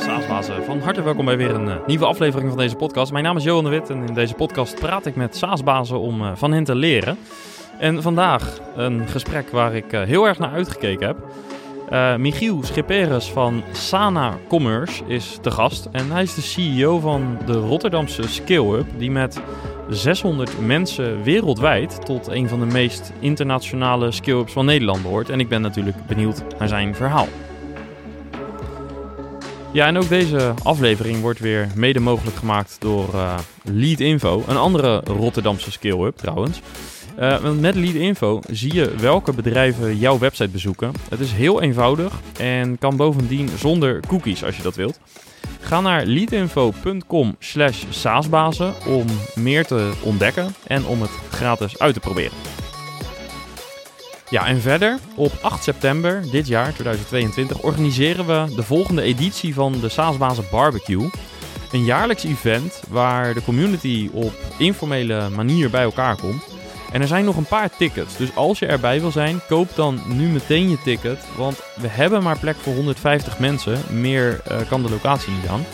SaaSbazen, van harte welkom bij weer een uh, nieuwe aflevering van deze podcast. Mijn naam is Johan de Wit en in deze podcast praat ik met SaaSbazen om uh, van hen te leren. En vandaag een gesprek waar ik heel erg naar uitgekeken heb. Michiel Schipperes van Sana Commerce is de gast en hij is de CEO van de Rotterdamse Skill Hub, die met 600 mensen wereldwijd tot een van de meest internationale skill hubs van Nederland behoort. En ik ben natuurlijk benieuwd naar zijn verhaal. Ja, en ook deze aflevering wordt weer mede mogelijk gemaakt door uh, Lead Info, een andere Rotterdamse hub trouwens. Uh, met Lead Info zie je welke bedrijven jouw website bezoeken. Het is heel eenvoudig en kan bovendien zonder cookies als je dat wilt. Ga naar leadinfo.com slash saasbazen om meer te ontdekken en om het gratis uit te proberen. Ja, en verder, op 8 september dit jaar, 2022, organiseren we de volgende editie van de Saasbazen Barbecue. Een jaarlijks event waar de community op informele manier bij elkaar komt. En er zijn nog een paar tickets, dus als je erbij wil zijn, koop dan nu meteen je ticket. Want we hebben maar plek voor 150 mensen, meer uh, kan de locatie niet aan.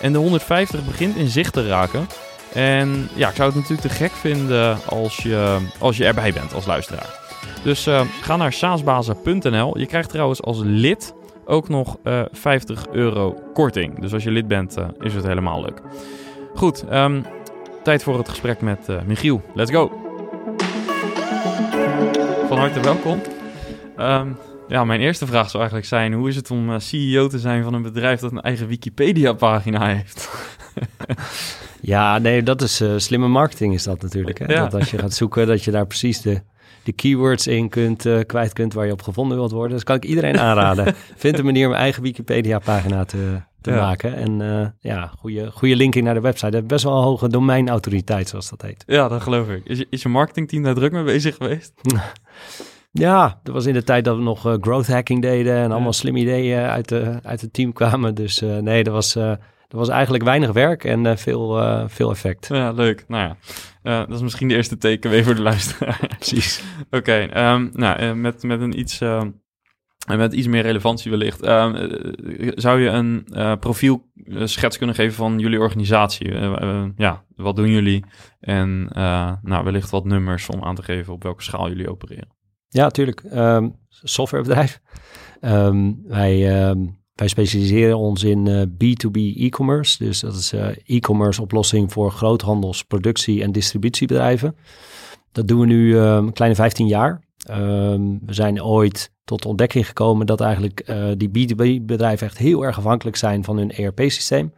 En de 150 begint in zicht te raken. En ja, ik zou het natuurlijk te gek vinden als je, als je erbij bent als luisteraar. Dus uh, ga naar saasbazen.nl. Je krijgt trouwens als lid ook nog uh, 50 euro korting. Dus als je lid bent, uh, is het helemaal leuk. Goed, um, tijd voor het gesprek met Michiel. Let's go! Van harte welkom. Um, ja, mijn eerste vraag zou eigenlijk zijn: hoe is het om CEO te zijn van een bedrijf dat een eigen Wikipedia-pagina heeft? ja, nee, dat is uh, slimme marketing, is dat natuurlijk. Hè? Ja. Dat als je gaat zoeken, dat je daar precies de, de keywords in kunt, uh, kwijt kunt waar je op gevonden wilt worden. Dus kan ik iedereen aanraden. Vind een manier om eigen Wikipedia-pagina te, te ja. maken. En uh, ja, goede, goede linking naar de website. Dat best wel een hoge domeinautoriteit, zoals dat heet. Ja, dat geloof ik. Is je, is je marketingteam daar druk mee bezig geweest? Ja, dat was in de tijd dat we nog uh, growth hacking deden en allemaal ja. slimme ideeën uit, de, uit het team kwamen. Dus uh, nee, dat was, uh, dat was eigenlijk weinig werk en veel, veel effect. Ja, leuk. Nou ja, dat is misschien de eerste takeaway voor de luisteraar. Precies. Oké, okay, um, nou, met, met een iets... En met iets meer relevantie wellicht. Uh, zou je een uh, profielschets kunnen geven van jullie organisatie? Uh, ja, wat doen jullie? En nou, wellicht wat nummers om aan te geven op welke schaal jullie opereren. Ja, tuurlijk. Um, softwarebedrijf. Um, wij, wij specialiseren ons in uh, B2B e-commerce. Dus dat is uh, e-commerce oplossing voor groothandels, productie- en distributiebedrijven. Dat doen we nu een kleine 15 jaar. we zijn ooit tot de ontdekking gekomen dat eigenlijk uh, die B2B-bedrijven echt heel erg afhankelijk zijn van hun ERP-systeem.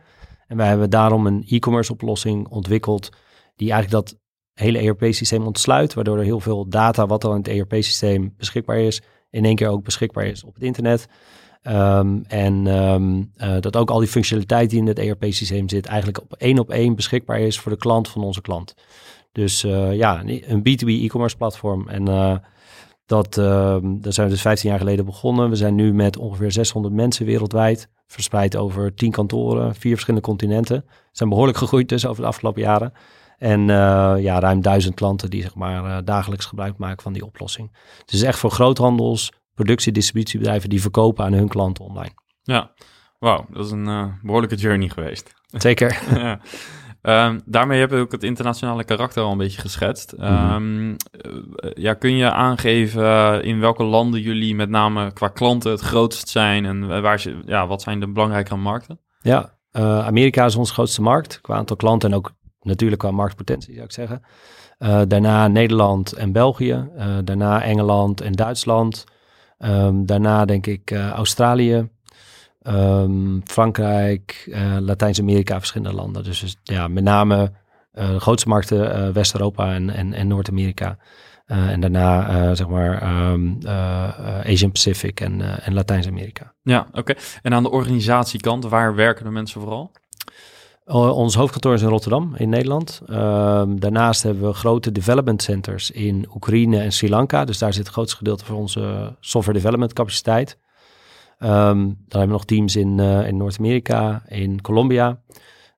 En wij hebben daarom een e-commerce oplossing ontwikkeld die eigenlijk dat hele ERP-systeem ontsluit, waardoor er heel veel data wat al in het ERP-systeem beschikbaar is, in één keer ook beschikbaar is op het internet. Um, en um, uh, dat ook al die functionaliteit die in het ERP-systeem zit, eigenlijk op één op één beschikbaar is voor de klant van onze klant. Dus uh, ja, een B2B e-commerce platform. En uh, dat, daar zijn we dus 15 jaar geleden begonnen. We zijn nu met ongeveer 600 mensen wereldwijd, verspreid over 10 kantoren, vier verschillende continenten. We zijn behoorlijk gegroeid dus over de afgelopen jaren. En ja, ruim duizend klanten die zeg maar dagelijks gebruik maken van die oplossing. Is echt voor groothandels, productie- distributiebedrijven die verkopen aan hun klanten online. Ja, wauw, dat is een uh, behoorlijke journey geweest. Zeker. ja. Um, daarmee heb je ook het internationale karakter al een beetje geschetst. Mm -hmm. um, ja, kun je aangeven in welke landen jullie met name qua klanten het grootst zijn en waar ze, ja, wat zijn de belangrijke markten? Ja, Amerika is onze grootste markt qua aantal klanten en ook natuurlijk qua marktpotentie zou ik zeggen. Uh, daarna Nederland en België. Uh, daarna Engeland en Duitsland. Um, daarna denk ik uh, Australië, um, Frankrijk, Latijns-Amerika, verschillende landen. Dus, dus ja, met name de grootste markten West-Europa en, en, en Noord-Amerika. en daarna zeg maar um, Asian Pacific en, en Latijns-Amerika. Ja, oké. En aan de organisatiekant, waar werken de mensen vooral? Ons hoofdkantoor is in Rotterdam, in Nederland. Um, daarnaast hebben we grote development centers in Oekraïne en Sri Lanka. Dus daar zit het grootste gedeelte van onze software development capaciteit. Um, dan hebben we nog teams in, uh, in Noord-Amerika, in Colombia,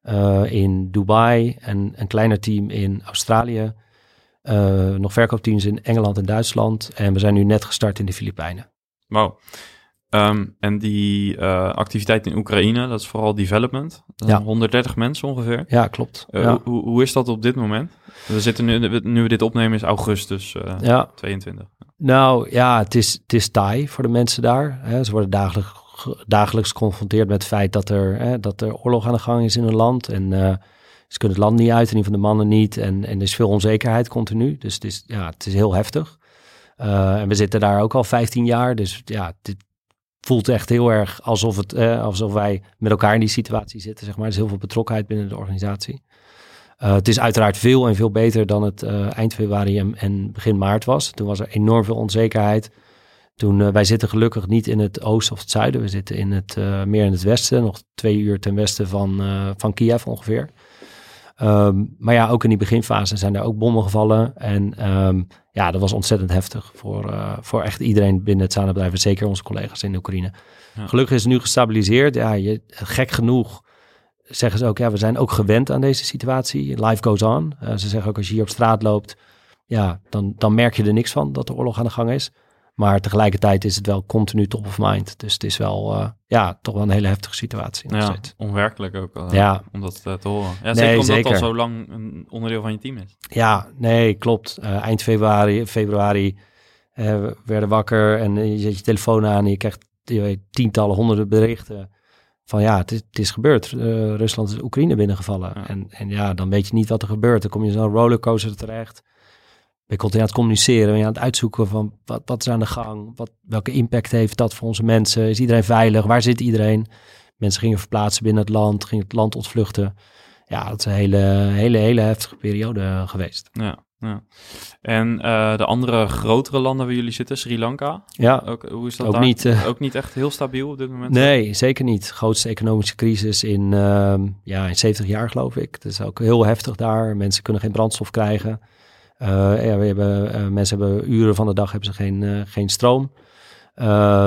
uh, in Dubai en een kleiner team in Australië. Uh, nog verkoopteams in Engeland en Duitsland. En we zijn nu net gestart in de Filipijnen. Wow. Ehm, en die uh, activiteit in Oekraïne, dat is vooral development. Ja. 130 mensen ongeveer. Ja, klopt. Uh, ja. Hoe, hoe is dat op dit moment? We zitten nu, nu we dit opnemen is augustus uh, ja. 22. Nou ja, het is, het is taai voor de mensen daar. Hè. Ze worden dagelijks, dagelijks geconfronteerd met het feit dat er, hè, dat er oorlog aan de gang is in hun land. En ze kunnen het land niet uit, in ieder geval de mannen niet. En, en er is veel onzekerheid continu. Dus het is, ja, het is heel heftig. en we zitten daar ook al 15 jaar. Dus ja, dit, voelt echt heel erg alsof, het, eh, alsof wij met elkaar in die situatie zitten. Zeg maar. Er is heel veel betrokkenheid binnen de organisatie. Uh, het is uiteraard veel en veel beter dan het uh, eind februari en, begin maart was. Toen was er enorm veel onzekerheid. Toen, wij zitten gelukkig niet in het oosten of het zuiden. We zitten in het, meer in het westen. Nog twee uur ten westen van, van Kiev ongeveer. Um, maar ja, ook in die beginfase zijn er ook bommen gevallen. En um, ja, dat was ontzettend heftig voor, uh, voor echt iedereen binnen het zadenbedrijf. En zeker onze collega's in Oekraïne. Ja. Gelukkig is het nu gestabiliseerd. Ja, je, gek genoeg zeggen ze ook, ja, we zijn ook gewend aan deze situatie. Life goes on. Uh, ze zeggen ook, als je hier op straat loopt, ja, dan, dan merk je er niks van dat de oorlog aan de gang is. Maar tegelijkertijd is het wel continu top of mind. Dus het is wel, uh, ja, toch wel een hele heftige situatie. Ja, onwerkelijk ook. Uh, ja. Om dat uh, te horen. Ja, zeker nee, omdat zeker. het al zo lang een onderdeel van je team is. Ja, nee, klopt. eind februari, februari we werden wakker en je zet je telefoon aan en je krijgt je weet, tientallen, honderden berichten van ja, het is, het is gebeurd. Rusland is Oekraïne binnengevallen. Ja. En, en ja, dan weet je niet wat er gebeurt. Dan kom je zo'n rollercoaster terecht ben je continu aan het communiceren, ben aan het uitzoeken van wat, wat is aan de gang, wat, welke impact heeft dat voor onze mensen, is iedereen veilig, waar zit iedereen? Mensen gingen verplaatsen binnen het land, gingen het land ontvluchten. Ja, dat is een hele, hele, hele heftige periode geweest. Ja, ja. En uh, de andere grotere landen waar jullie zitten, Sri Lanka? Ja, ook, hoe is dat ook daar? Niet, uh, ook niet echt heel stabiel op dit moment? Nee, zeker niet. Grootste economische crisis in, uh, ja, in 70 jaar, geloof ik. Het is ook heel heftig daar. Mensen kunnen geen brandstof krijgen. Uh, ja, we hebben, uh, mensen hebben uren van de dag hebben ze geen, uh, geen stroom.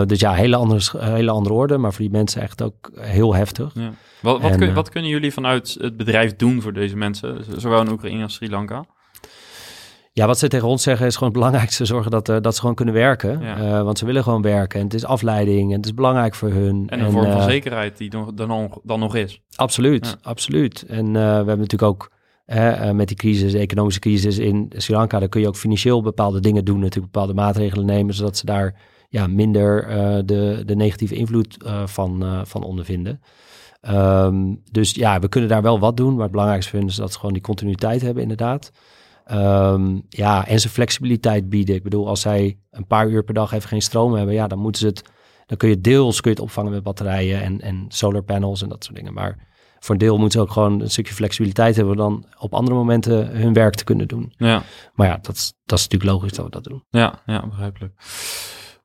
dus ja, hele andere, hele andere orde, maar voor die mensen echt ook heel heftig. Ja. Wat, wat, en, kun, wat, kunnen jullie vanuit het bedrijf doen voor deze mensen, zowel in Oekraïne als Sri Lanka? Ja, wat ze tegen ons zeggen is gewoon het belangrijkste zorgen dat, dat ze gewoon kunnen werken. Ja. want ze willen gewoon werken en het is afleiding en het is belangrijk voor hun. En een vorm van zekerheid die dan, dan, dan nog is. Absoluut, ja. absoluut. En we hebben natuurlijk ook uh, met die crisis, economische crisis in Sri Lanka, dan kun je ook financieel bepaalde dingen doen, natuurlijk bepaalde maatregelen nemen, zodat ze daar ja, minder uh, de, de negatieve invloed uh, van, van ondervinden. Um, dus ja, we kunnen daar wel wat doen, maar het belangrijkste is dat ze gewoon die continuïteit hebben, inderdaad. Um, ja, en ze flexibiliteit bieden. Ik bedoel, als zij een paar uur per dag even geen stroom hebben, ja, dan moeten ze het, dan kun je deels kun je het opvangen met batterijen en, en solar panels en dat soort dingen. Maar voor een deel moeten ze ook gewoon een stukje flexibiliteit hebben dan op andere momenten hun werk te kunnen doen. Ja. Maar ja, dat is, dat is natuurlijk logisch dat we dat doen. Ja, ja begrijpelijk.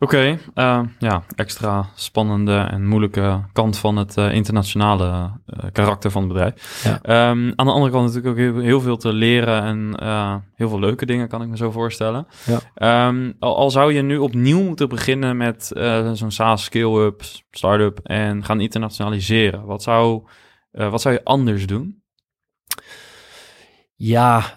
Oké, okay, uh, ja, extra spannende en moeilijke kant van het uh, internationale uh, karakter van het bedrijf. Ja. Um, aan de andere kant natuurlijk ook heel, heel veel te leren en heel veel leuke dingen, kan ik me zo voorstellen. Ja. Um, al, al, zou je nu opnieuw moeten beginnen met zo'n SaaS scale-up, start-up en gaan internationaliseren. Wat zou, wat zou je anders doen? Ja,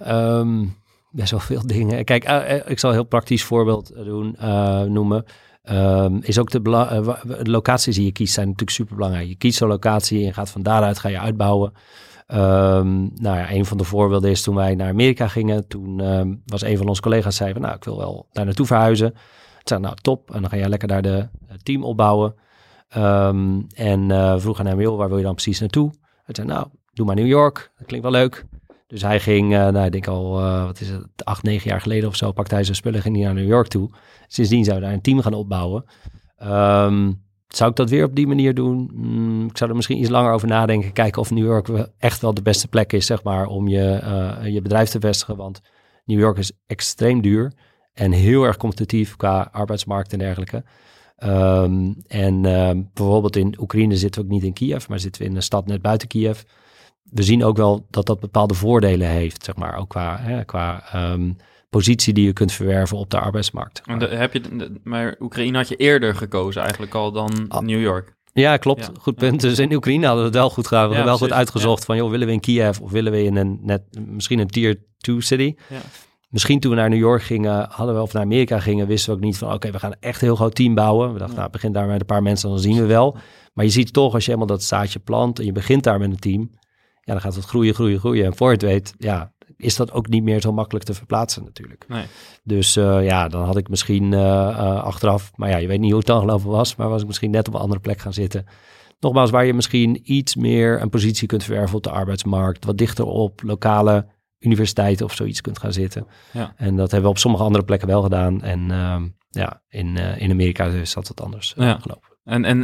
best wel veel dingen. Kijk, uh, ik zal een heel praktisch voorbeeld doen, uh, noemen. Um, is ook de, uh, locaties die je kiest zijn natuurlijk super belangrijk. Je kiest een locatie en gaat van daaruit ga je uitbouwen. Um, nou ja, een van de voorbeelden is toen wij naar Amerika gingen. Toen um, was een van onze collega's zei van, nou, ik wil wel daar naartoe verhuizen. Ik zei, nou, top. En dan ga jij lekker daar de team opbouwen. en vroeg aan hem, joh, waar wil je dan precies naartoe? Hij zei, nou, doe maar New York. Dat klinkt wel leuk. Dus hij ging, uh, nou, ik denk al, uh, wat is het, acht, negen jaar geleden of zo, pakte hij zijn spullen, ging hij naar New York toe. Sindsdien zou daar een team gaan opbouwen. Um, zou ik dat weer op die manier doen? Mm, ik zou er misschien iets langer over nadenken, kijken of New York echt wel de beste plek is, zeg maar, om je, uh, je bedrijf te vestigen. Want New York is extreem duur en heel erg competitief qua arbeidsmarkt en dergelijke. Um, en bijvoorbeeld in Oekraïne zitten we ook niet in Kiev, maar zitten we in een stad net buiten Kiev we zien ook wel dat dat bepaalde voordelen heeft, zeg maar, ook qua, hè, qua um, positie die je kunt verwerven op de arbeidsmarkt. Maar. De, heb je, maar Oekraïne had je eerder gekozen eigenlijk al dan ah. New York? Ja, klopt. Ja. Goed punt. Dus in Oekraïne hadden we het wel goed gedaan. We hebben wel goed uitgezocht van, joh, willen we in Kiev of willen we in een net, misschien een tier 2 city? Misschien toen we naar New York gingen, hadden we of naar Amerika gingen, wisten we ook niet van oké, we gaan echt een heel groot team bouwen. We dachten, nou, begin daar met een paar mensen, dan zien we wel. Maar je ziet toch, als je helemaal dat zaadje plant en je begint daar met een team, ja, dan gaat het groeien, groeien, groeien. En voor je het weet, ja, is dat ook niet meer zo makkelijk te verplaatsen natuurlijk. Nee. Dus uh, ja, dan had ik misschien uh, achteraf, maar ja, je weet niet hoe het dan gelopen was, maar was ik misschien net op een andere plek gaan zitten. Nogmaals, waar je misschien iets meer een positie kunt verwerven op de arbeidsmarkt, wat dichter op lokale universiteiten of zoiets kunt gaan zitten. Ja. En dat hebben we op sommige andere plekken wel gedaan. En uh, ja, in, uh, in Amerika is dat wat anders uh, ja. gelopen. En, en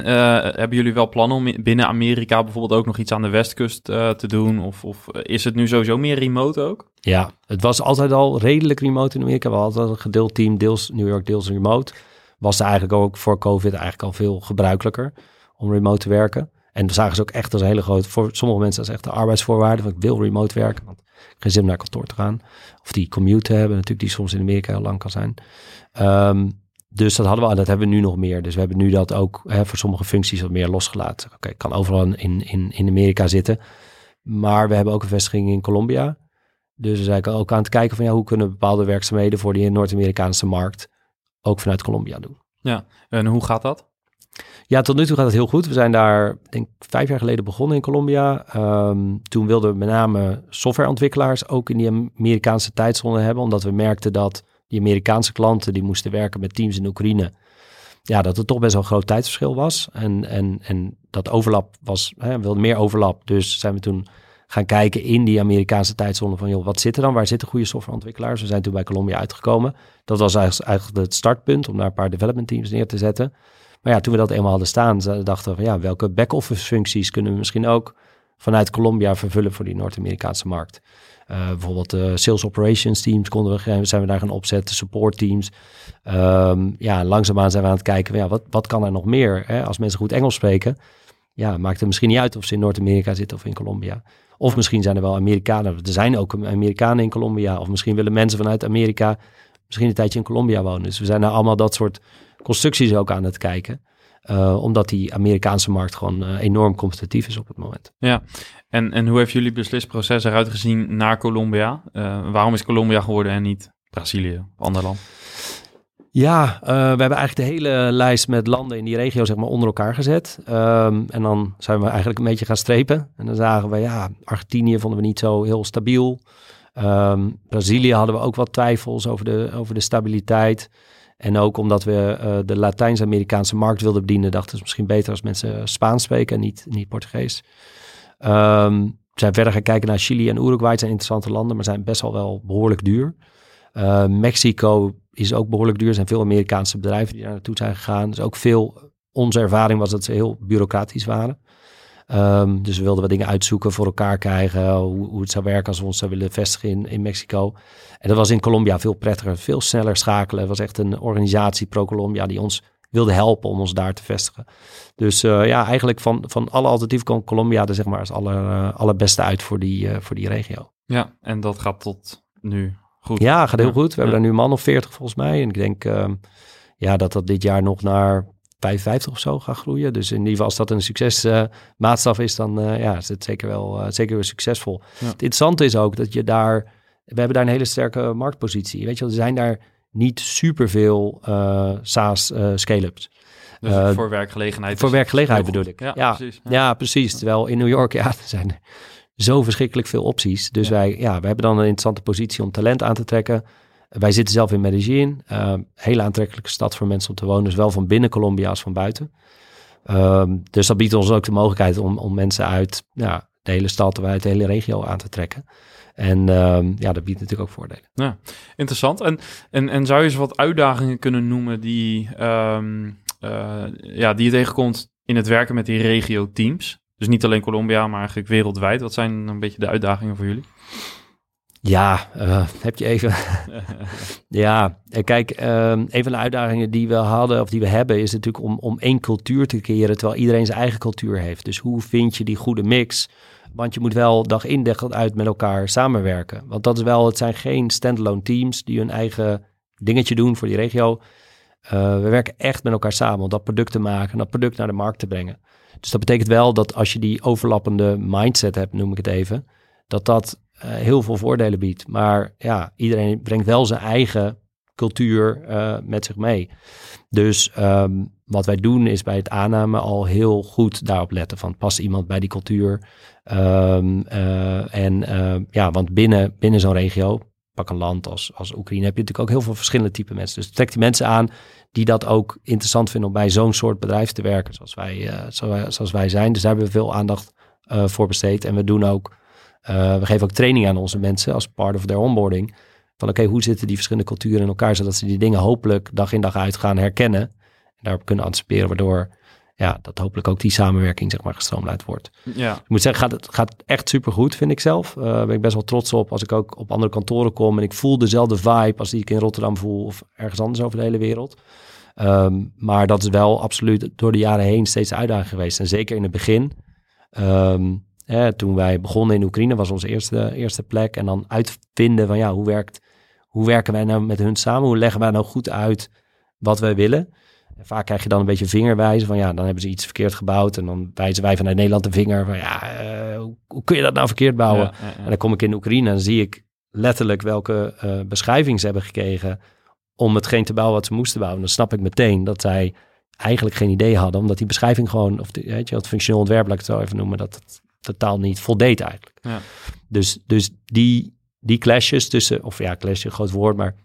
hebben jullie wel plannen om binnen Amerika bijvoorbeeld ook nog iets aan de westkust te doen? Of, of is het nu sowieso meer remote ook? Ja, het was altijd al redelijk remote in Amerika. We hadden altijd een gedeeld team, deels New York, deels remote. Was eigenlijk ook voor COVID eigenlijk al veel gebruikelijker om remote te werken. En we zagen ze ook echt als een hele grote, voor sommige mensen als echt de arbeidsvoorwaarde. Van ik wil remote werken, want geen zin naar kantoor te gaan. Of die commute hebben natuurlijk, die soms in Amerika heel lang kan zijn. Um, dus dat hadden we, dat hebben we nu nog meer. Dus we hebben nu dat ook hè, voor sommige functies wat meer losgelaten. Oké, kan overal in, in, in Amerika zitten. Maar we hebben ook een vestiging in Colombia. Dus we zijn ook aan het kijken van ja, hoe kunnen bepaalde werkzaamheden voor die Noord-Amerikaanse markt ook vanuit Colombia doen. Ja, en hoe gaat dat? Ja, tot nu toe gaat het heel goed. We zijn daar, denk vijf jaar geleden begonnen in Colombia. Um, toen wilden we met name softwareontwikkelaars ook in die Amerikaanse tijdzone hebben, omdat we merkten dat die Amerikaanse klanten die moesten werken met teams in Oekraïne, ja, dat er toch best wel een groot tijdsverschil was. En, en, en dat overlap was, hè, we wilden meer overlap. Dus zijn we toen gaan kijken in die Amerikaanse tijdzone van, joh, wat zit er dan? Waar zitten goede softwareontwikkelaars? We zijn toen bij Colombia uitgekomen. Dat was eigenlijk het startpunt om daar een paar development teams neer te zetten. Ja, toen we dat eenmaal hadden staan, dachten we van ja, welke back-office functies kunnen we misschien ook vanuit Colombia vervullen voor die Noord-Amerikaanse markt. Uh, bijvoorbeeld uh, sales operations teams konden we, zijn we daar gaan opzetten, support teams. Um, ja, langzaamaan zijn we aan het kijken, ja, wat, wat kan er nog meer? Hè? Als mensen goed Engels spreken, ja, maakt het misschien niet uit of ze in Noord-Amerika zitten of in Colombia. Of misschien zijn er wel Amerikanen, er zijn ook Amerikanen in Colombia. Of misschien willen mensen vanuit Amerika misschien een tijdje in Colombia wonen. Dus we zijn naar allemaal dat soort constructies ook aan het kijken. Uh, omdat die Amerikaanse markt gewoon uh, enorm competitief is op het moment. Ja, en, en hoe heeft jullie beslisproces eruit gezien naar Colombia? Uh, waarom is Colombia geworden en niet Brazilië, ander land? Ja, we hebben eigenlijk de hele lijst met landen in die regio zeg maar onder elkaar gezet. Um, en dan zijn we eigenlijk een beetje gaan strepen. En dan zagen we, ja, Argentinië vonden we niet zo heel stabiel. Um, Brazilië hadden we ook wat twijfels over de, over de stabiliteit. En ook omdat we uh, de Latijns-Amerikaanse markt wilden bedienen, dachten ze misschien beter als mensen Spaans spreken en niet, niet Portugees. Um, we zijn verder gaan kijken naar Chili en Uruguay. Het zijn interessante landen, maar zijn best wel wel behoorlijk duur. Uh, Mexico is ook behoorlijk duur. Er zijn veel Amerikaanse bedrijven die daar naartoe zijn gegaan. Dus ook veel, onze ervaring was dat ze heel bureaucratisch waren. Um, dus we wilden wat dingen uitzoeken, voor elkaar krijgen, hoe, hoe het zou werken als we ons zou willen vestigen in, in Mexico. En dat was in Colombia veel prettiger, veel sneller schakelen. Het was echt een organisatie pro-Colombia die ons wilde helpen om ons daar te vestigen. Dus uh, ja, eigenlijk van, van alle alternatieven kwam Colombia er zeg maar als aller, uh, allerbeste uit voor die, uh, voor die regio. Ja, en dat gaat tot nu goed. Ja, gaat heel goed. We hebben daar nu een man of 40 volgens mij. En ik denk uh, ja, dat dat dit jaar nog naar 55 of zo gaat groeien. Dus in ieder geval als dat een succesmaatstaf uh, is, dan uh, ja, is het zeker wel, uh, zeker wel succesvol. Ja. Het interessante is ook dat je daar, we hebben daar een hele sterke marktpositie. Weet je, er zijn daar niet superveel SaaS scale-ups. Dus voor werkgelegenheid. Voor werkgelegenheid bedoel ik. Ja, ja, precies. Ja. ja. precies. Terwijl in New York, ja, er zijn er zo verschrikkelijk veel opties. Dus wij, ja, we hebben dan een interessante positie om talent aan te trekken. Wij zitten zelf in Medellin. Uh, hele aantrekkelijke stad voor mensen om te wonen. Zowel van binnen Colombia als van buiten. Um, dus dat biedt ons ook de mogelijkheid om, om mensen uit de hele stad, uit de hele regio aan te trekken. En um, ja, dat biedt natuurlijk ook voordelen. Ja, interessant. En, en, zou je eens wat uitdagingen kunnen noemen die, uh, ja, die je tegenkomt in het werken met die regio-teams? Dus niet alleen Colombia, maar eigenlijk wereldwijd. Wat zijn een beetje de uitdagingen voor jullie? Ja, uh, heb je even. ja, kijk, um, een van de uitdagingen die we hadden of die we hebben is natuurlijk om, om één cultuur te creëren terwijl iedereen zijn eigen cultuur heeft. Dus hoe vind je die goede mix? Want je moet wel dag in dag uit met elkaar samenwerken. Want dat is wel, het zijn geen standalone teams die hun eigen dingetje doen voor die regio. Uh, we werken echt met elkaar samen om dat product te maken en dat product naar de markt te brengen. Dus dat betekent wel dat als je die overlappende mindset hebt, noem ik het even, dat dat eh, heel veel voordelen biedt. Maar ja, iedereen brengt wel zijn eigen cultuur uh, met zich mee. Dus um, wat wij doen is bij het aanname al heel goed daarop letten van past iemand bij die cultuur. Um, uh, en ja, want binnen, binnen zo'n regio, pak een land als, als Oekraïne, heb je natuurlijk ook heel veel verschillende type mensen. Dus trek die mensen aan die dat ook interessant vinden om bij zo'n soort bedrijf te werken, zoals wij, zoals wij zijn. Dus daar hebben we veel aandacht voor besteed. En we doen ook, we geven ook training aan onze mensen als part of their onboarding van oké, hoe zitten die verschillende culturen in elkaar, zodat ze die dingen hopelijk dag in dag uit gaan herkennen. En daarop kunnen anticiperen, waardoor ja, dat hopelijk ook die samenwerking zeg maar gestroomlijnd wordt. Ja. Ik moet zeggen, gaat het gaat echt supergoed, vind ik zelf. Uh, ben ik best wel trots op als ik ook op andere kantoren kom en ik voel dezelfde vibe als die ik in Rotterdam voel of ergens anders over de hele wereld. Um, maar dat is wel absoluut door de jaren heen steeds uitdaging geweest. En zeker in het begin. Um, toen wij begonnen in Oekraïne was onze eerste, eerste plek. En dan uitvinden van ja, hoe werkt hoe werken wij nou met hun samen? Hoe leggen wij nou goed uit wat wij willen? En vaak krijg je dan een beetje vingerwijzen van ja, dan hebben ze iets verkeerd gebouwd. En dan wijzen wij vanuit Nederland de vinger van ja, uh, hoe, kun je dat nou verkeerd bouwen? Ja, ja, ja. En dan kom ik in Oekraïne en dan zie ik letterlijk welke uh, beschrijving ze hebben gekregen om hetgeen te bouwen wat ze moesten bouwen. Dan snap ik meteen dat zij eigenlijk geen idee hadden, omdat die beschrijving gewoon, of weet je, het functioneel ontwerp, laat ik het zo even noemen, dat het totaal niet voldeed eigenlijk. Dus, dus die, die clashes tussen, of ja, clash een groot woord, maar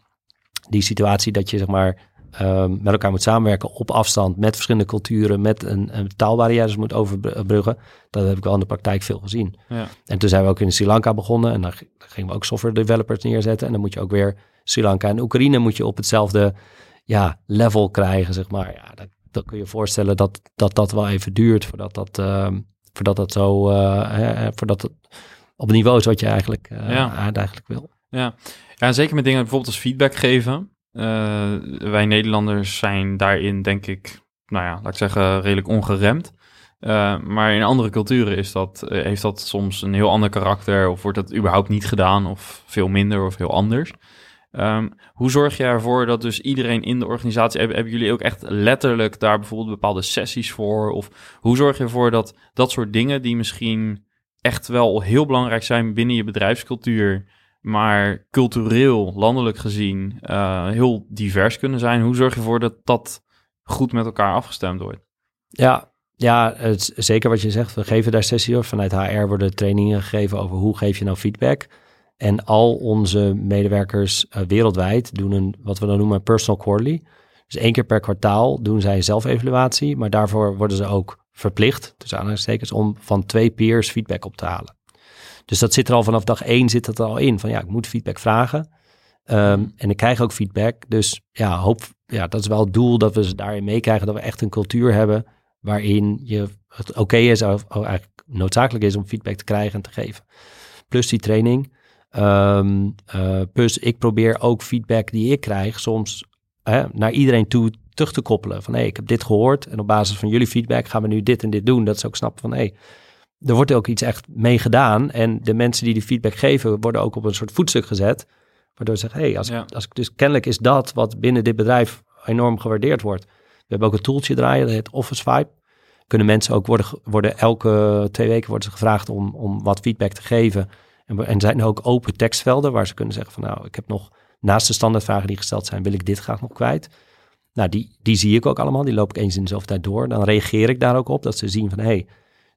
die situatie dat je zeg maar um, met elkaar moet samenwerken op afstand, met verschillende culturen, met een, een taalbarrières moet overbruggen, dat heb ik wel in de praktijk veel gezien. Ja. En toen zijn we ook in Sri Lanka begonnen en dan gingen we ook software developers neerzetten en dan moet je ook weer Sri Lanka en Oekraïne moet je op hetzelfde ja, level krijgen, zeg maar. Ja, dat, dat kun je voorstellen dat, dat dat wel even duurt voordat dat, uh, voordat dat zo, hè, voordat het op het niveau is wat je eigenlijk, uh, ja. eigenlijk wil. Ja. ja, zeker met dingen bijvoorbeeld als feedback geven. Uh, wij Nederlanders zijn daarin, denk ik, nou ja, laat ik zeggen, redelijk ongeremd. Uh, maar in andere culturen is dat, heeft dat soms een heel ander karakter, of wordt dat überhaupt niet gedaan, of veel minder, of heel anders. Um, hoe zorg je ervoor dat dus iedereen in de organisatie, hebben, hebben jullie ook echt letterlijk daar bijvoorbeeld bepaalde sessies voor? Of hoe zorg je ervoor dat dat soort dingen die misschien echt wel heel belangrijk zijn binnen je bedrijfscultuur, maar cultureel, landelijk gezien, uh, heel divers kunnen zijn. Hoe zorg je ervoor dat dat goed met elkaar afgestemd wordt? Ja, ja, zeker wat je zegt. We geven daar sessies over. Vanuit HR worden trainingen gegeven over hoe geef je nou feedback. En al onze medewerkers uh, wereldwijd doen een, wat we dan noemen, personal quarterly. Dus één keer per kwartaal doen zij zelfevaluatie, maar daarvoor worden ze ook verplicht, tussen aanhalingstekens, om van twee peers feedback op te halen. Dus dat zit er al vanaf dag één zit dat er al in. Van ja, ik moet feedback vragen. Um, en ik krijg ook feedback. Dus ja, hoop, ja, dat is wel het doel dat we ze daarin meekrijgen. Dat we echt een cultuur hebben waarin je het oké okay is, of eigenlijk noodzakelijk is om feedback te krijgen en te geven. Plus die training. Um, uh, plus ik probeer ook feedback die ik krijg soms uh, naar iedereen toe terug te koppelen. Van hé, hey, ik heb dit gehoord en op basis van jullie feedback gaan we nu dit en dit doen. Dat ze ook snappen van hé, hey, er wordt ook iets echt mee gedaan. En de mensen die die feedback geven worden ook op een soort voetstuk gezet. Waardoor ze zeggen, hé, hey, als, ja. als ik dus kennelijk is dat wat binnen dit bedrijf enorm gewaardeerd wordt. We hebben ook een tooltje draaien, dat heet Office Vibe. Kunnen mensen ook worden, worden elke twee weken worden ze gevraagd om, om wat feedback te geven. En, zijn er ook open tekstvelden waar ze kunnen zeggen van nou, ik heb nog naast de standaardvragen die gesteld zijn, wil ik dit graag nog kwijt. Nou, die, die zie ik ook allemaal. Die loop ik eens in dezelfde tijd door. Dan reageer ik daar ook op. Dat ze zien van, hé, hey,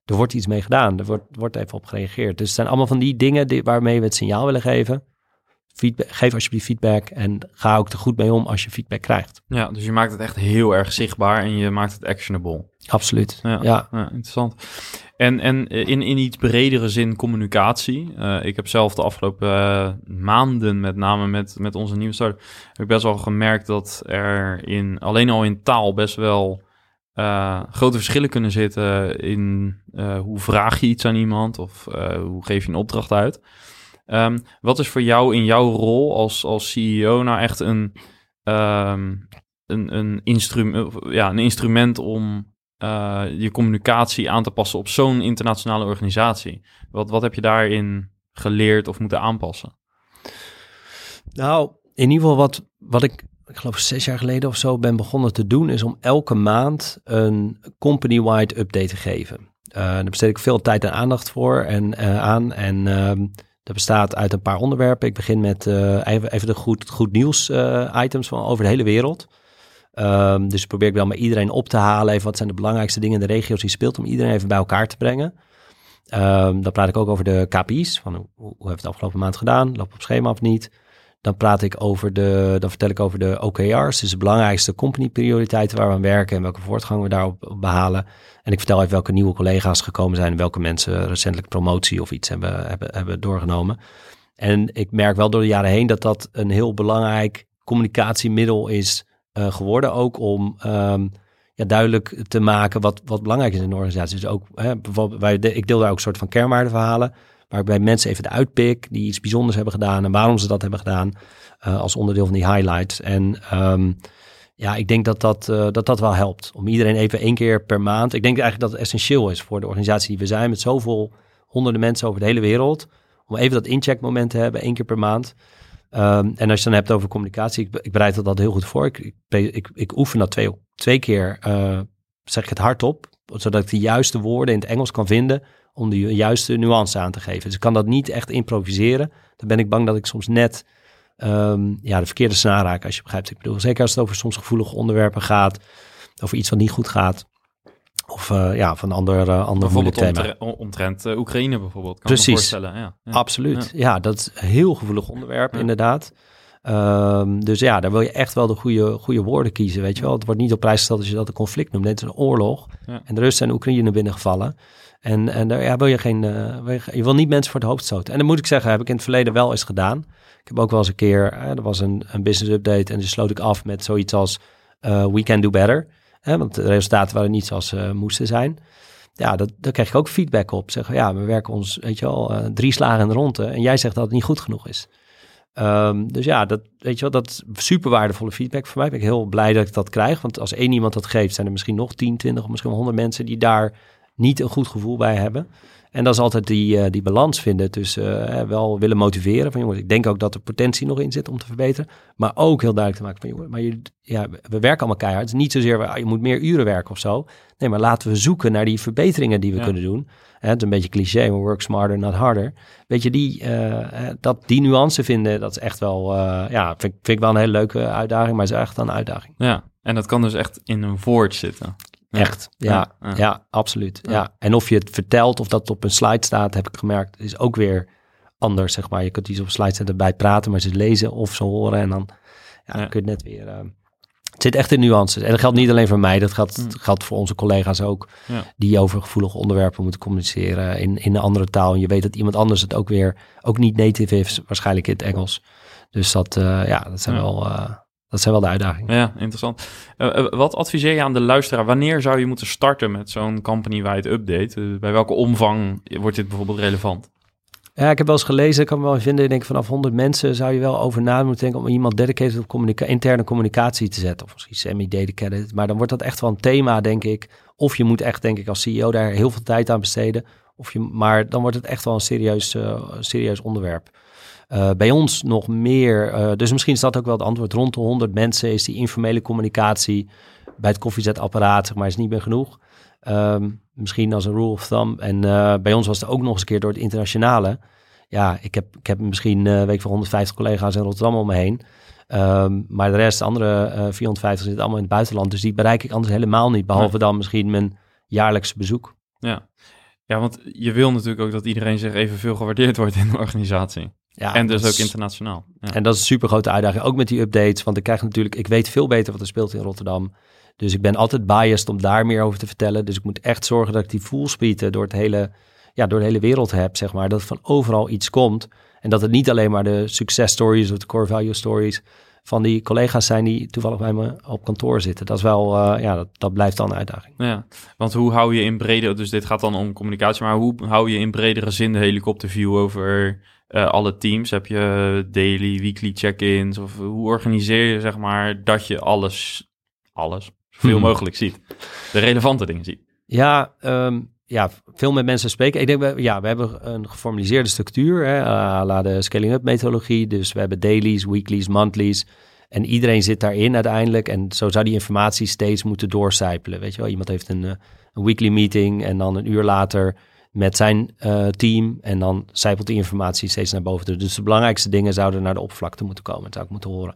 er wordt iets mee gedaan. Er wordt, wordt even op gereageerd. Dus het zijn allemaal van die dingen die, waarmee we het signaal willen geven. Feedback, geef alsjeblieft feedback en ga ook er goed mee om als je feedback krijgt. Ja, dus je maakt het echt heel erg zichtbaar en je maakt het actionable. Absoluut, ja. ja. ja interessant. En, en in, in iets bredere zin communicatie. Uh, ik heb zelf de afgelopen uh, maanden, met name met, met onze nieuwe start, heb ik best wel gemerkt dat er in, alleen al in taal best wel uh, grote verschillen kunnen zitten in hoe vraag je iets aan iemand of hoe geef je een opdracht uit. Um, wat is voor jou in jouw rol als, als CEO nou echt een, um, een, een, instrument, ja, een instrument om uh, je communicatie aan te passen op zo'n internationale organisatie? Wat, wat heb je daarin geleerd of moeten aanpassen? Nou, in ieder geval wat, wat ik, ik geloof zes jaar geleden of zo ben begonnen te doen, is om elke maand een company-wide update te geven. Uh, daar besteed ik veel tijd en aandacht voor en aan. En uh, Dat bestaat uit een paar onderwerpen. Ik begin met uh, even, even, de goed, goed nieuws uh, items van over de hele wereld. Um, dus probeer ik wel met iedereen op te halen. Even wat zijn de belangrijkste dingen in de regio's die speelt. Om iedereen even bij elkaar te brengen. Um, dan praat ik ook over de KPI's. Van hoe, hoe hebben het afgelopen maand gedaan? Loop op schema of niet? Dan praat ik over de, dan vertel ik over de OKR's, dus de belangrijkste company prioriteiten waar we aan werken en welke voortgang we daarop behalen. En ik vertel even welke nieuwe collega's gekomen zijn en welke mensen recentelijk promotie of iets hebben, hebben, hebben doorgenomen. En ik merk wel door de jaren heen dat dat een heel belangrijk communicatiemiddel is uh, geworden. Ook om um, ja, duidelijk te maken wat, wat belangrijk is in de organisatie. Dus ook, hè, bijvoorbeeld, ik deel daar ook een soort van kernwaardeverhalen. Waar ik bij mensen even de uitpik die iets bijzonders hebben gedaan en waarom ze dat hebben gedaan uh, als onderdeel van die highlights. En um, ja, ik denk dat dat, uh, dat dat wel helpt. Om iedereen even één keer per maand. Ik denk eigenlijk dat het essentieel is voor de organisatie die we zijn met zoveel honderden mensen over de hele wereld. Om even dat incheckmoment te hebben, één keer per maand. Um, en als je dan hebt over communicatie, ik, bereid dat, heel goed voor. Ik, ik, ik, oefen dat twee, twee keer, uh, zeg ik het hardop, zodat ik de juiste woorden in het Engels kan vinden om de juiste nuance aan te geven. Dus ik kan dat niet echt improviseren. Dan ben ik bang dat ik soms net um, ja, de verkeerde snaar raak, als je begrijpt. Ik bedoel, zeker als het over soms gevoelige onderwerpen gaat, over iets wat niet goed gaat. Of uh, ja, van ander, uh, ander bijvoorbeeld thema. omtrent uh, Oekraïne bijvoorbeeld, kan Precies. me voorstellen. Ja, ja. Absoluut. Ja. ja. dat is een heel gevoelig onderwerp inderdaad. Um, dus ja, daar wil je echt wel de goede, goede woorden kiezen, weet je wel. Het wordt niet op prijs gesteld als je dat een conflict noemt. Dit is een oorlog. En de Russen en Oekraïne binnengevallen. En, en daar ja, wil je geen, uh, je wil niet mensen voor het hoofd stoten. En dan moet ik zeggen, heb ik in het verleden wel eens gedaan. Ik heb ook wel eens een keer, uh, er was een, een business update en dus sloot ik af met zoiets als uh, we can do better. Want de resultaten waren niet zoals ze moesten zijn. Ja, dat, daar kreeg ik ook feedback op. Zeggen, ja, we werken ons, weet je wel, drie slagen in de ronde. En jij zegt dat het niet goed genoeg is. Um, dus ja, dat, weet je wel, dat super waardevolle feedback voor mij. Ben ik heel blij dat ik dat krijg. Want als één iemand dat geeft, zijn er misschien nog 10, 20 of misschien wel 100 mensen die daar niet een goed gevoel bij hebben. En dat is altijd die, uh, die balans vinden tussen uh, wel willen motiveren van jongens, ik denk ook dat er potentie nog in zit om te verbeteren, maar ook heel duidelijk te maken van jongens, maar je, ja, we werken allemaal keihard. Het is niet zozeer, ah, je moet meer uren werken of zo. Nee, maar laten we zoeken naar die verbeteringen die we kunnen doen. Hè, het is een beetje cliché, maar work smarter, not harder. Weet je, die, uh, dat, die nuance vinden, dat is echt wel, ja, vind, vind ik wel een hele leuke uitdaging, maar is echt een uitdaging. Ja, en dat kan dus echt in een woord zitten. Echt, ja, ja, absoluut. Ja. En of je het vertelt of dat op een slide staat, heb ik gemerkt, is ook weer anders, zeg maar. Je kunt iets op een slide zetten, bij praten, maar ze lezen of ze horen en dan, ja, kun je net weer... Uh, het zit echt in nuances. En dat geldt niet alleen voor mij, dat geldt, mm. geldt voor onze collega's ook, die over gevoelige onderwerpen moeten communiceren in, in een andere taal. En je weet dat iemand anders het ook weer, ook niet native is, waarschijnlijk in het Engels. Dus dat, uh, ja, dat zijn wel... Uh, dat zijn wel de uitdagingen. Ja, interessant. Uh, wat adviseer je aan de luisteraar? Wanneer zou je moeten starten met zo'n company-wide update? Uh, bij welke omvang wordt dit bijvoorbeeld relevant? Ja, ik heb wel eens gelezen, ik kan me wel vinden, ik denk vanaf 100 mensen zou je wel over na moeten denken om iemand dedicated op communica interne communicatie te zetten. Of misschien semi-dedicated. Maar dan wordt dat echt wel een thema, denk ik. Of je moet echt, denk ik, als CEO daar heel veel tijd aan besteden. Of je, maar dan wordt het echt wel een serieus, uh, serieus onderwerp. Uh, bij ons nog meer, uh, dus misschien is dat ook wel het antwoord. Rond de 100 mensen is die informele communicatie bij het koffiezetapparaat, zeg maar, is niet meer genoeg. Um, misschien als een rule of thumb. En uh, bij ons was het ook nog eens een keer door het internationale. Ja, ik heb, ik heb misschien uh, week van 150 collega's in Rotterdam om me heen. Um, maar de rest, de andere 450 zitten allemaal in het buitenland. Dus die bereik ik anders helemaal niet. Behalve dan misschien mijn jaarlijkse bezoek. Ja. ja, want je wil natuurlijk ook dat iedereen zich evenveel gewaardeerd wordt in de organisatie. Ja, en dus ook internationaal. Ja. En dat is een super grote uitdaging. Ook met die updates. Want ik krijg natuurlijk, ik weet veel beter wat er speelt in Rotterdam. Dus ik ben altijd biased om daar meer over te vertellen. Dus ik moet echt zorgen dat ik die full door, het hele, ja, door de hele wereld heb, zeg maar. Dat van overal iets komt. En dat het niet alleen maar de success stories of de core value stories van die collega's zijn die toevallig bij me op kantoor zitten. Dat is wel, uh, ja, dat, dat blijft dan een uitdaging. Ja, want hoe hou je in bredere, dus dit gaat dan om communicatie, maar hoe hou je in bredere zin de helikopterview over uh, alle teams? Heb je daily, weekly check-ins? Of hoe organiseer je zeg maar dat je alles, alles, zoveel hmm. mogelijk ziet? De relevante dingen ziet. Ja, um, ja, veel met mensen spreken. Ik denk, we, ja, we hebben een geformaliseerde structuur, hè, la de scaling-up methodologie. Dus we hebben dailies, weeklies, monthlies. En iedereen zit daarin uiteindelijk. En zo zou die informatie steeds moeten doorcijpelen. Weet je wel, iemand heeft een, eh, een weekly meeting en dan een uur later met zijn uh, team. En dan zijpelt die informatie steeds naar boven. Dus de belangrijkste dingen zouden naar de oppervlakte moeten komen. Dat zou ik moeten horen.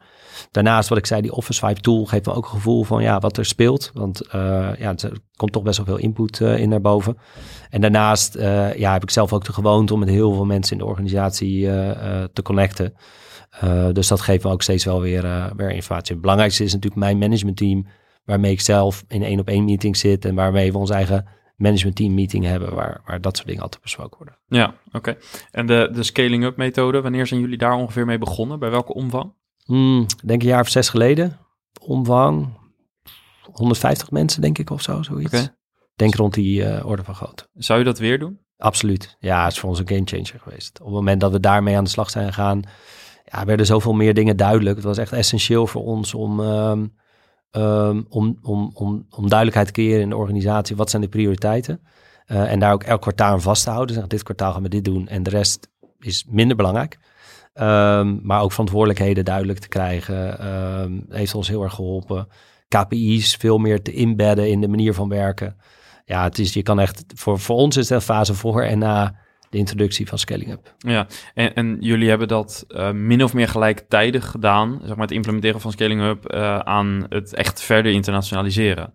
Daarnaast, wat ik zei, die Office Vibe tool geeft me ook een gevoel van ja, wat er speelt. Want uh, ja, er komt toch best wel veel input uh, in naar boven. En daarnaast ja, heb ik zelf ook de gewoonte om met heel veel mensen in de organisatie te connecten. dus dat geeft me ook steeds wel weer, weer informatie. Het belangrijkste is natuurlijk mijn managementteam, waarmee ik zelf in één op één meeting zit en waarmee we ons eigen management team meeting hebben waar, waar dat soort dingen altijd besproken worden. Ja, oké. En de, de scaling up methode, wanneer zijn jullie daar ongeveer mee begonnen? Bij welke omvang? Hmm, denk een jaar of zes geleden. Omvang 150 mensen, denk ik, of zo, zoiets. Okay. Denk rond die uh, orde van grootte. Zou je dat weer doen? Absoluut. Ja, het is voor ons een game changer geweest. Op het moment dat we daarmee aan de slag zijn gegaan, ja, werden zoveel meer dingen duidelijk. Het was echt essentieel voor ons om, um, um, om, om, om, om duidelijkheid te creëren in de organisatie. Wat zijn de prioriteiten? Uh, en daar ook elk kwartaal aan vast te houden. Zeg, dit kwartaal gaan we dit doen en de rest is minder belangrijk. Um, maar ook verantwoordelijkheden duidelijk te krijgen um, heeft ons heel erg geholpen. KPI's veel meer te inbedden in de manier van werken. Ja, het is, je kan echt, voor, voor ons is het fase voor en na de introductie van Scaling Up. Ja, en, en jullie hebben dat uh, min of meer gelijktijdig gedaan, zeg maar het implementeren van Scaling Up uh, aan het echt verder internationaliseren.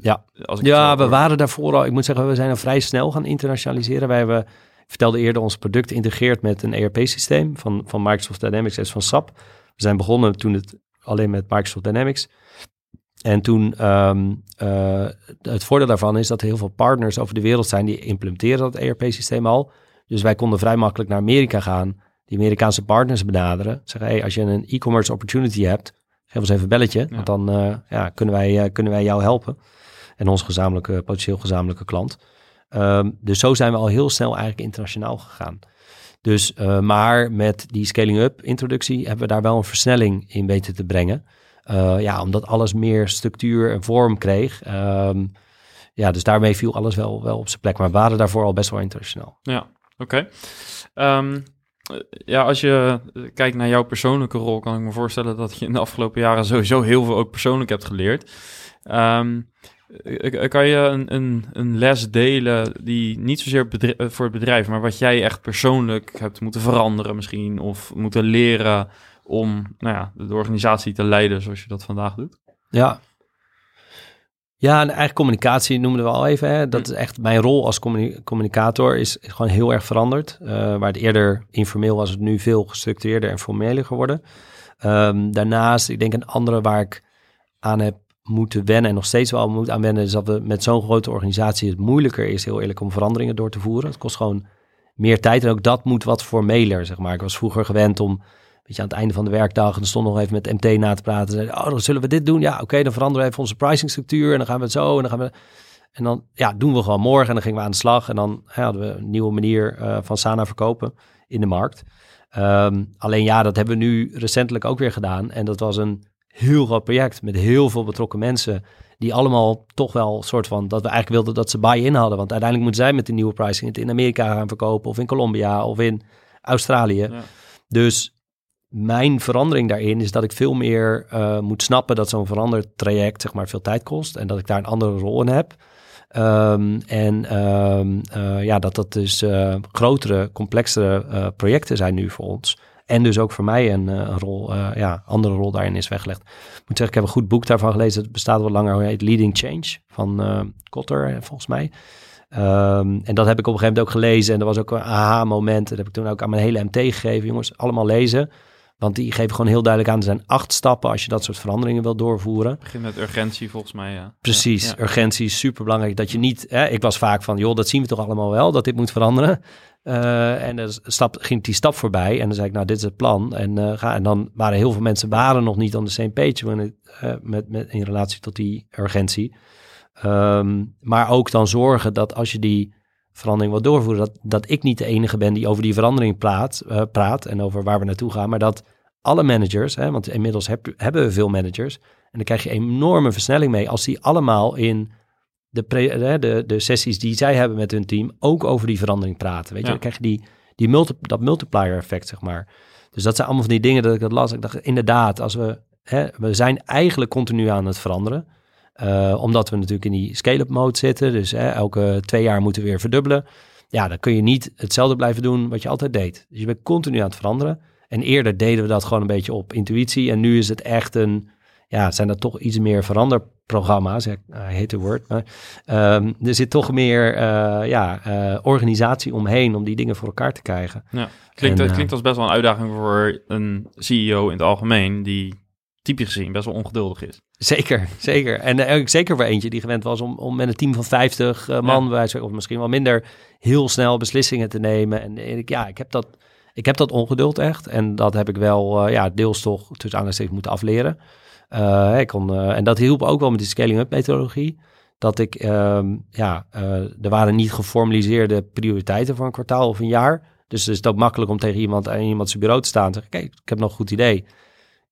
Ja, Als ik ja we waren daarvoor al, ik moet zeggen, we zijn al vrij snel gaan internationaliseren. Wij hebben, ik vertelde eerder, ons product integreert met een ERP-systeem van, van Microsoft Dynamics en van SAP. We zijn begonnen toen het alleen met Microsoft Dynamics. En toen, um, uh, het voordeel daarvan is dat er heel veel partners over de wereld zijn die implementeren dat ERP-systeem al. Dus wij konden vrij makkelijk naar Amerika gaan, die Amerikaanse partners benaderen. Zeggen, hey, als je een e-commerce opportunity hebt, geef ons even een belletje, want dan uh, ja, kunnen, wij, uh, kunnen wij jou helpen. En onze gezamenlijke, potentieel gezamenlijke klant. Um, dus zo zijn we al heel snel eigenlijk internationaal gegaan. Dus, maar met die scaling-up introductie hebben we daar wel een versnelling in weten te brengen. Uh, ja, omdat alles meer structuur en vorm kreeg. Um, ja, dus daarmee viel alles wel, wel op zijn plek. Maar we waren daarvoor al best wel internationaal. Ja, oké. Okay. Um, ja, als je kijkt naar jouw persoonlijke rol, kan ik me voorstellen dat je in de afgelopen jaren sowieso heel veel ook persoonlijk hebt geleerd. Um, kan je een, een, een, les delen die niet zozeer voor het bedrijf, maar wat jij echt persoonlijk hebt moeten veranderen misschien, of moeten leren om nou ja, de organisatie te leiden zoals je dat vandaag doet? Ja. Ja, en eigen communicatie noemden we al even. Hè. Dat hm. is echt mijn rol als communicator is, gewoon heel erg veranderd. Uh, waar het eerder informeel was, het nu veel gestructureerder en formeler geworden. Um, daarnaast, ik denk een andere waar ik aan heb moeten wennen en nog steeds wel moet aan wennen, is dat we met zo'n grote organisatie het moeilijker is, heel eerlijk, om veranderingen door te voeren. Het kost gewoon meer tijd en ook dat moet wat formeler, zeg maar. Ik was vroeger gewend om beetje aan het einde van de werkdag. En dan stond nog even met MT na te praten. Zeiden, oh, dan zullen we dit doen? Ja, oké, dan veranderen we even onze pricing structuur. En dan gaan we het zo. En dan gaan we. En dan ja, doen we gewoon morgen. En dan gingen we aan de slag. En dan ja, hadden we een nieuwe manier uh, van Sana verkopen in de markt. Um, alleen ja, dat hebben we nu recentelijk ook weer gedaan. En dat was een heel groot project met heel veel betrokken mensen. Die allemaal toch wel soort van dat we eigenlijk wilden dat ze buy-in hadden. Want uiteindelijk moeten zij met de nieuwe pricing het in Amerika gaan verkopen. Of in Colombia of in Australië. Ja. Dus mijn verandering daarin is dat ik veel meer uh, moet snappen dat zo'n veranderd traject zeg maar veel tijd kost en dat ik daar een andere rol in heb. Um, en um, uh, ja, dat dat dus uh, grotere, complexere projecten zijn nu voor ons. En dus ook voor mij een, rol, ja, andere rol daarin is weggelegd. Ik moet zeggen, ik heb een goed boek daarvan gelezen. Het bestaat wel langer, heet Leading Change van Kotter, volgens mij. Um, en dat heb ik op een gegeven moment ook gelezen. En dat was ook een aha-moment. Dat heb ik toen ook aan mijn hele MT gegeven. Jongens, allemaal lezen. Want die geven gewoon heel duidelijk aan, er zijn acht stappen als je dat soort veranderingen wil doorvoeren. Begin met urgentie volgens mij, ja. Precies, urgentie is super belangrijk. Dat je niet, hè, ik was vaak van, joh, dat zien we toch allemaal wel, dat dit moet veranderen. Uh, en dan stap, ging die stap voorbij en dan zei ik, nou, dit is het plan. En, uh, ga, en dan waren heel veel mensen waren nog niet on the same page uh, met, met, in relatie tot die urgentie. Um, maar ook dan zorgen dat als je die verandering wil doorvoeren. Dat, dat ik niet de enige ben die over die verandering praat, uh, praat en over waar we naartoe gaan. Maar dat alle managers, hè, want inmiddels heb, hebben we veel managers. En dan krijg je enorme versnelling mee als die allemaal in de, pre, de, de sessies die zij hebben met hun team ook over die verandering praten. Weet je, dan krijg je die, die multi, dat multiplier effect, zeg maar. Dus dat zijn allemaal van die dingen dat ik dat las. Ik dacht, inderdaad, als we, hè, we zijn eigenlijk continu aan het veranderen. Uh, omdat we natuurlijk in die scale-up mode zitten. Dus hè, elke twee jaar moeten we weer verdubbelen. Ja, dan kun je niet hetzelfde blijven doen wat je altijd deed. Dus je bent continu aan het veranderen. En eerder deden we dat gewoon een beetje op intuïtie. En nu is het echt een, ja, zijn dat toch iets meer veranderprogramma's. Ik heet de woord. Maar um, er zit toch meer uh, ja, uh, organisatie omheen om die dingen voor elkaar te krijgen. Ja, klinkt, en, het klinkt als best wel een uitdaging voor een CEO in het algemeen die typisch gezien best wel ongeduldig is. Zeker, zeker. En uh, zeker voor eentje die gewend was om, om met een team van 50 uh, man, ja. of misschien wel minder, heel snel beslissingen te nemen. En, ik, ja, ik heb dat ik heb dat ongeduld echt. En dat heb ik wel, uh, ja, deels toch tussen aanhalingstekens moeten afleren. Ik kon, en dat hielp ook wel met die scaling-up methodologie. Dat ik, um, ja, er waren niet geformaliseerde prioriteiten voor een kwartaal of een jaar. Dus het is ook makkelijk om tegen iemand aan iemand zijn bureau te staan en te zeggen, kijk, ik heb nog een goed idee.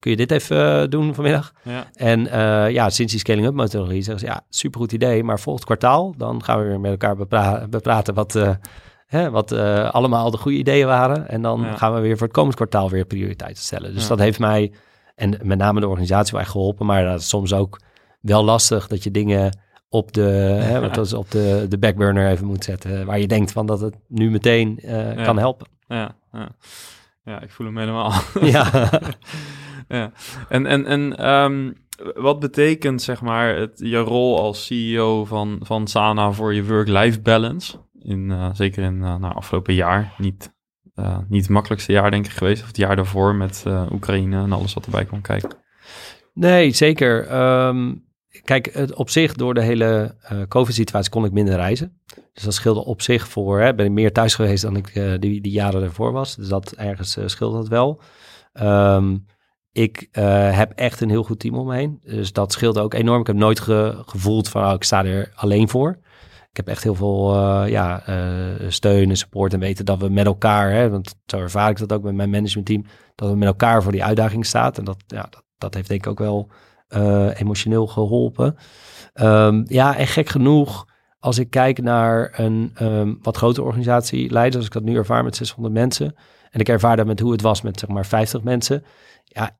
Kun je dit even doen vanmiddag? Ja. En ja, sinds die scaling-up methodologie zeggen ze, ja, supergoed idee, maar volgend kwartaal, dan gaan we weer met elkaar bepra bepraten wat Hè, wat uh, allemaal de goede ideeën waren. En dan gaan we weer voor het komend kwartaal weer prioriteiten stellen. Dus dat heeft mij, en met name de organisatie wel echt geholpen. Maar dat is soms ook wel lastig dat je dingen op de, hè, wat is op de, de backburner even moet zetten. Waar je denkt van dat het nu meteen uh, kan helpen. Ja, ja. ja, ik voel hem helemaal. ja. ja. En, en, en um, wat betekent zeg maar het, je rol als CEO van, van Sana voor je work-life balance? in, uh, zeker in uh, nou, afgelopen jaar, niet, uh, niet het makkelijkste jaar denk ik geweest. Of het jaar daarvoor met Oekraïne en alles wat erbij kwam kijken. Nee, zeker. Um, kijk, het, op zich door de hele COVID-situatie kon ik minder reizen. Dus dat scheelde op zich voor, hè, ben ik meer thuis geweest dan ik die, die jaren ervoor was. Dus dat ergens scheelde dat wel. Um, ik uh, heb echt een heel goed team om me heen. Dus dat scheelde ook enorm. Ik heb nooit ge gevoeld van, oh, ik sta er alleen voor ik heb echt heel veel uh, ja, uh, steun en support en weten dat we met elkaar, hè, want zo ervaar ik dat ook met mijn managementteam, dat we met elkaar voor die uitdaging staan. En dat, ja, dat, dat heeft denk ik ook wel emotioneel geholpen. Um, ja, en gek genoeg, als ik kijk naar een um, wat grotere organisatie leiden, als ik dat nu ervaar met 600 mensen, en ik ervaar dat met hoe het was met zeg maar 50 mensen, ja,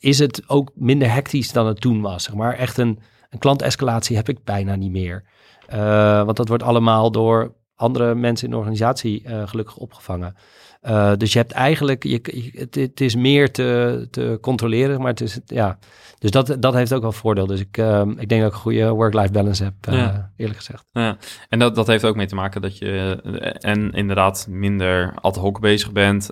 is het ook minder hectisch dan het toen was. Zeg maar. Echt een, een klantescalatie heb ik bijna niet meer. Uh, want dat wordt allemaal door andere mensen in de organisatie uh, gelukkig opgevangen. Uh, dus je hebt eigenlijk, je, het, het, is meer te, te controleren, maar het is, ja. Dus dat, dat heeft ook wel voordeel. Dus ik, ik denk dat ik een goede work-life balance heb, ja. eerlijk gezegd. Ja. En dat, dat heeft ook mee te maken dat je en inderdaad minder ad hoc bezig bent,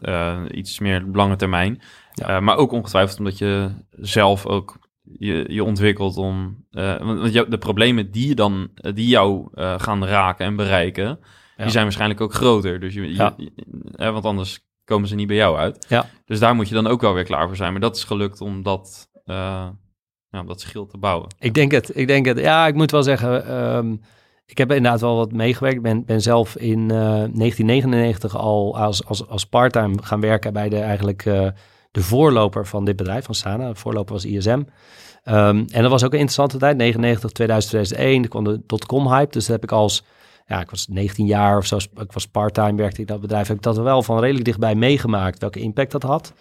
iets meer lange termijn. Ja. maar ook ongetwijfeld omdat je zelf ook je, je ontwikkelt om. Uh, want de problemen die, je dan, eh, die jou uh, gaan raken en bereiken, die zijn waarschijnlijk ook groter. Dus je, ja. want anders komen ze niet bij jou uit. Ja. Dus daar moet je dan ook wel weer klaar voor zijn. Maar dat is gelukt om dat, ja, dat schild te bouwen. Ik denk het. Ik denk het. Ja, ik moet wel zeggen. Um, ik heb inderdaad wel wat meegewerkt. Ik ben, ben zelf in 1999 al als, als, als parttime gaan werken bij de eigenlijk de voorloper van dit bedrijf, van Sana. De voorloper was ISM. Ehm, en dat was ook een interessante tijd, 99, 2000, 2001. Ik kwam de dotcom hype, dus dat heb ik als, ja, ik was 19 jaar of zo, ik was part-time, werkte ik dat bedrijf, heb ik dat wel van redelijk dichtbij meegemaakt, welke impact dat had.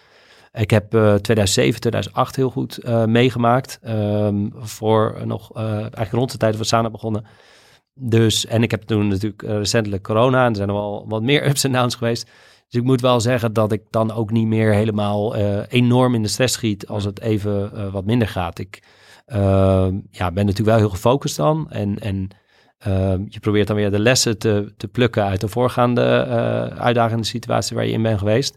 Ik heb uh, 2007, 2008 heel goed uh, meegemaakt. Um, voor nog uh, eigenlijk rond de tijd we Sana begonnen. Dus, en ik heb toen natuurlijk recentelijk corona en er zijn er wel wat meer ups en downs geweest. Dus ik moet wel zeggen dat ik dan ook niet meer helemaal uh, enorm in de stress schiet als het even uh, wat minder gaat. Ik uh, ja, ben natuurlijk wel heel gefocust dan. En, en ehm, je probeert dan weer de lessen te, te plukken uit de voorgaande uitdagende situatie waar je in bent geweest.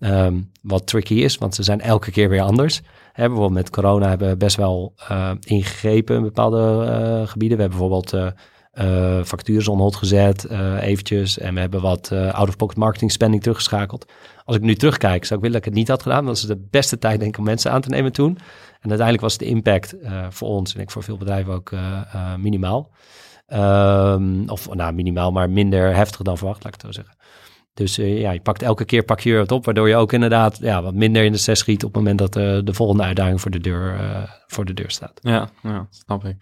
Um, wat tricky is, want ze zijn elke keer weer anders. Hè, bijvoorbeeld met corona hebben we best wel ingegrepen in bepaalde gebieden. We hebben bijvoorbeeld uh, factures on hold gezet, uh, eventjes. En we hebben wat uh, out-of-pocket marketing spending teruggeschakeld. Als ik nu terugkijk, zou ik willen dat ik het niet had gedaan. Dat is de beste tijd, denk ik, om mensen aan te nemen toen. En uiteindelijk was de impact voor ons, en ik voor veel bedrijven ook, minimaal. Um, of nou, minimaal, maar minder heftig dan verwacht, laat ik het zo zeggen. Dus uh, ja, je pakt elke keer pak je het op, waardoor je ook inderdaad ja, wat minder in de stress schiet op het moment dat uh, de volgende uitdaging voor de deur, uh, voor de deur staat. Ja, ja snap ik.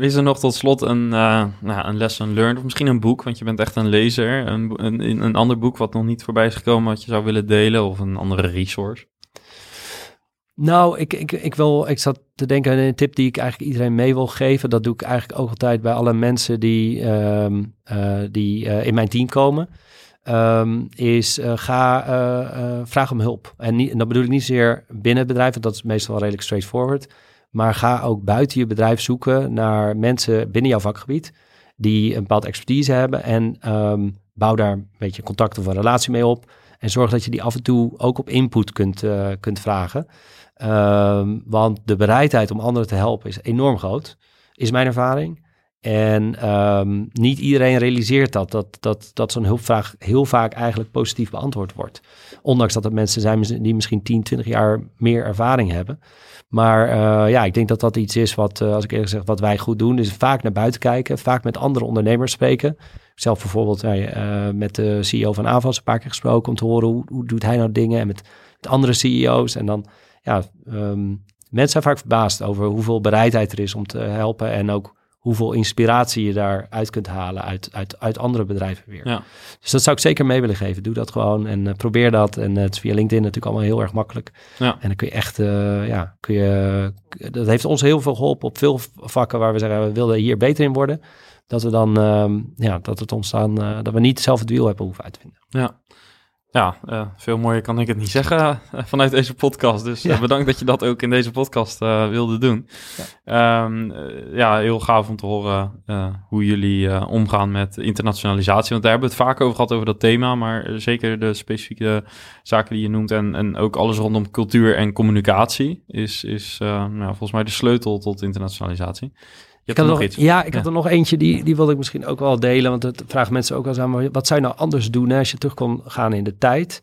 is er nog tot slot een, nou, een lesson learned of misschien een boek, want je bent echt een lezer. Een, een, een ander boek wat nog niet voorbij is gekomen wat je zou willen delen of een andere resource? Nou, ik, ik, ik, wil, ik zat te denken aan een tip die ik eigenlijk iedereen mee wil geven. Dat doe ik eigenlijk ook altijd bij alle mensen die, ehm, eh, die in mijn team komen. Ehm, is ga vraag om hulp. En, niet, en dat bedoel ik niet zozeer binnen het bedrijf, want dat is meestal wel redelijk straightforward. Maar ga ook buiten je bedrijf zoeken naar mensen binnen jouw vakgebied die een bepaalde expertise hebben. En ehm, bouw daar een beetje contact of een relatie mee op. En zorg dat je die af en toe ook op input kunt, kunt vragen. Um, want de bereidheid om anderen te helpen is enorm groot, is mijn ervaring. En um, niet iedereen realiseert dat, dat, dat, dat zo'n hulpvraag heel vaak eigenlijk positief beantwoord wordt. Ondanks dat het mensen zijn die misschien 10, 20 jaar meer ervaring hebben. Maar uh, ja, ik denk dat dat iets is wat, uh, als ik eerlijk zeg, wat wij goed doen. Dus vaak naar buiten kijken, vaak met andere ondernemers spreken. Zelf bijvoorbeeld uh, met de CEO van Avas een paar keer gesproken om te horen hoe, hoe doet hij nou dingen. En met, andere CEO's. En dan, ja, um, mensen zijn vaak verbaasd over hoeveel bereidheid er is om te helpen. En ook hoeveel inspiratie je daaruit kunt halen uit, uit, uit andere bedrijven weer. Ja. Dus dat zou ik zeker mee willen geven. Doe dat gewoon en uh, probeer dat. En uh, het is via LinkedIn natuurlijk allemaal heel erg makkelijk. Ja. En dan kun je echt, uh, ja, kun je, dat heeft ons heel veel geholpen op veel vakken waar we zeggen, we willen hier beter in worden. Dat we dan, ehm, ja, dat het ontstaan, dat we niet zelf het wiel hebben hoeven uitvinden. Ja. Ja, uh, veel mooier kan ik het niet zeggen uh, vanuit deze podcast. Dus uh, bedankt dat je dat ook in deze podcast wilde doen. Ja. Um, ja. heel gaaf om te horen hoe jullie omgaan met internationalisatie. Want daar hebben we het vaak over gehad, over dat thema. Maar zeker de specifieke zaken die je noemt en, en ook alles rondom cultuur en communicatie is, is nou, volgens mij de sleutel tot internationalisatie ik had nog, iets. Ja, ik had er nog eentje, die, die wilde ik misschien ook wel delen. Want het vragen mensen ook wel eens aan, maar wat zou je nou anders doen hè, als je terug kon gaan in de tijd?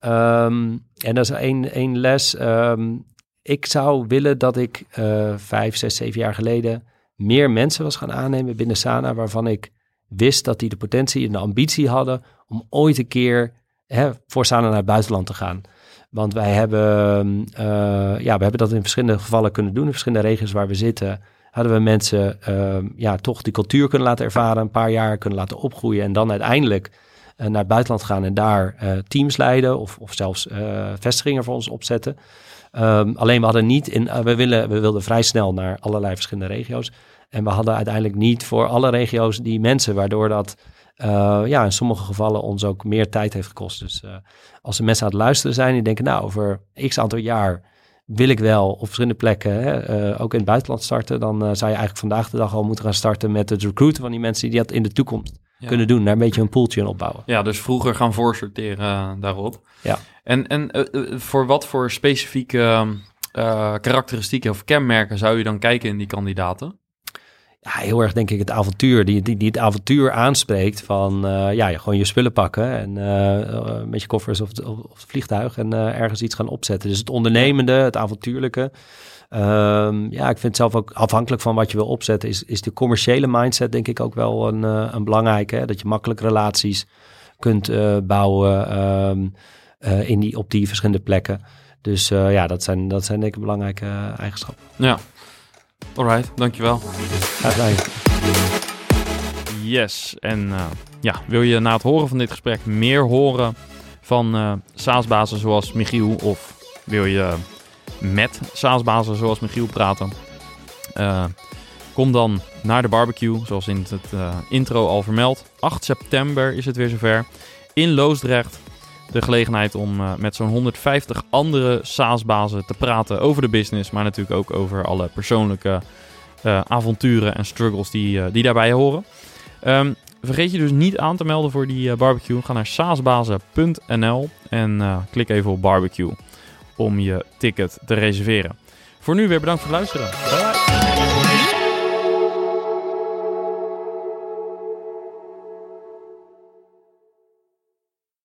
Um, en dat is één, één les. Um, ik zou willen dat ik uh, vijf, zes, zeven jaar geleden meer mensen was gaan aannemen binnen Sana, waarvan ik wist dat die de potentie en de ambitie hadden om ooit een keer hè, voor Sana naar het buitenland te gaan. Want wij hebben, uh, ja, we hebben dat in verschillende gevallen kunnen doen, in verschillende regio's waar we zitten hadden we mensen uh, ja, toch die cultuur kunnen laten ervaren, een paar jaar kunnen laten opgroeien en dan uiteindelijk uh, naar het buitenland gaan en daar uh, teams leiden of, of zelfs eh, vestigingen voor ons opzetten. Um, alleen we hadden niet in, we, willen, we wilden vrij snel naar allerlei verschillende regio's. En we hadden uiteindelijk niet voor alle regio's die mensen, waardoor dat ja, in sommige gevallen ons ook meer tijd heeft gekost. Dus als de mensen aan het luisteren zijn die denken, nou, over x aantal jaar wil ik wel op verschillende plekken, hè, uh, ook in het buitenland starten, dan uh, zou je eigenlijk vandaag de dag al moeten gaan starten met het recruiten van die mensen die dat in de toekomst kunnen doen. Daar een beetje een poeltje opbouwen. Ja, dus vroeger gaan voorsorteren uh, daarop. Ja. En, en voor wat voor specifieke karakteristieken of kenmerken zou je dan kijken in die kandidaten? Ja, heel erg denk ik het avontuur, die, die, die het avontuur aanspreekt van uh, ja, gewoon je spullen pakken en uh, met je koffers of, of, of het vliegtuig en uh, ergens iets gaan opzetten. Dus het ondernemende, het avontuurlijke. Um, ja, ik vind zelf ook afhankelijk van wat je wil opzetten, is, is de commerciële mindset denk ik ook wel een, een belangrijke. Dat je makkelijk relaties kunt bouwen um, in die, op die verschillende plekken. Dus ja, dat zijn, dat zijn denk ik belangrijke eigenschappen. Ja, Alright, dankjewel. Graag gedaan. Yes, en uh, ja, wil je na het horen van dit gesprek meer horen van uh, SaaS-bazen zoals Michiel of wil je met SaaS-bazen zoals Michiel praten? Uh, kom dan naar de barbecue, zoals in het intro al vermeld. 8 september is het weer zover in Loosdrecht de gelegenheid om uh, met zo'n 150 andere SaaS-bazen te praten over de business, maar natuurlijk ook over alle persoonlijke uh, avonturen en struggles die, uh, die daarbij horen. Um, vergeet je dus niet aan te melden voor die barbecue. Ga naar saasbazen.nl en klik even op barbecue om je ticket te reserveren. Voor nu weer bedankt voor het luisteren.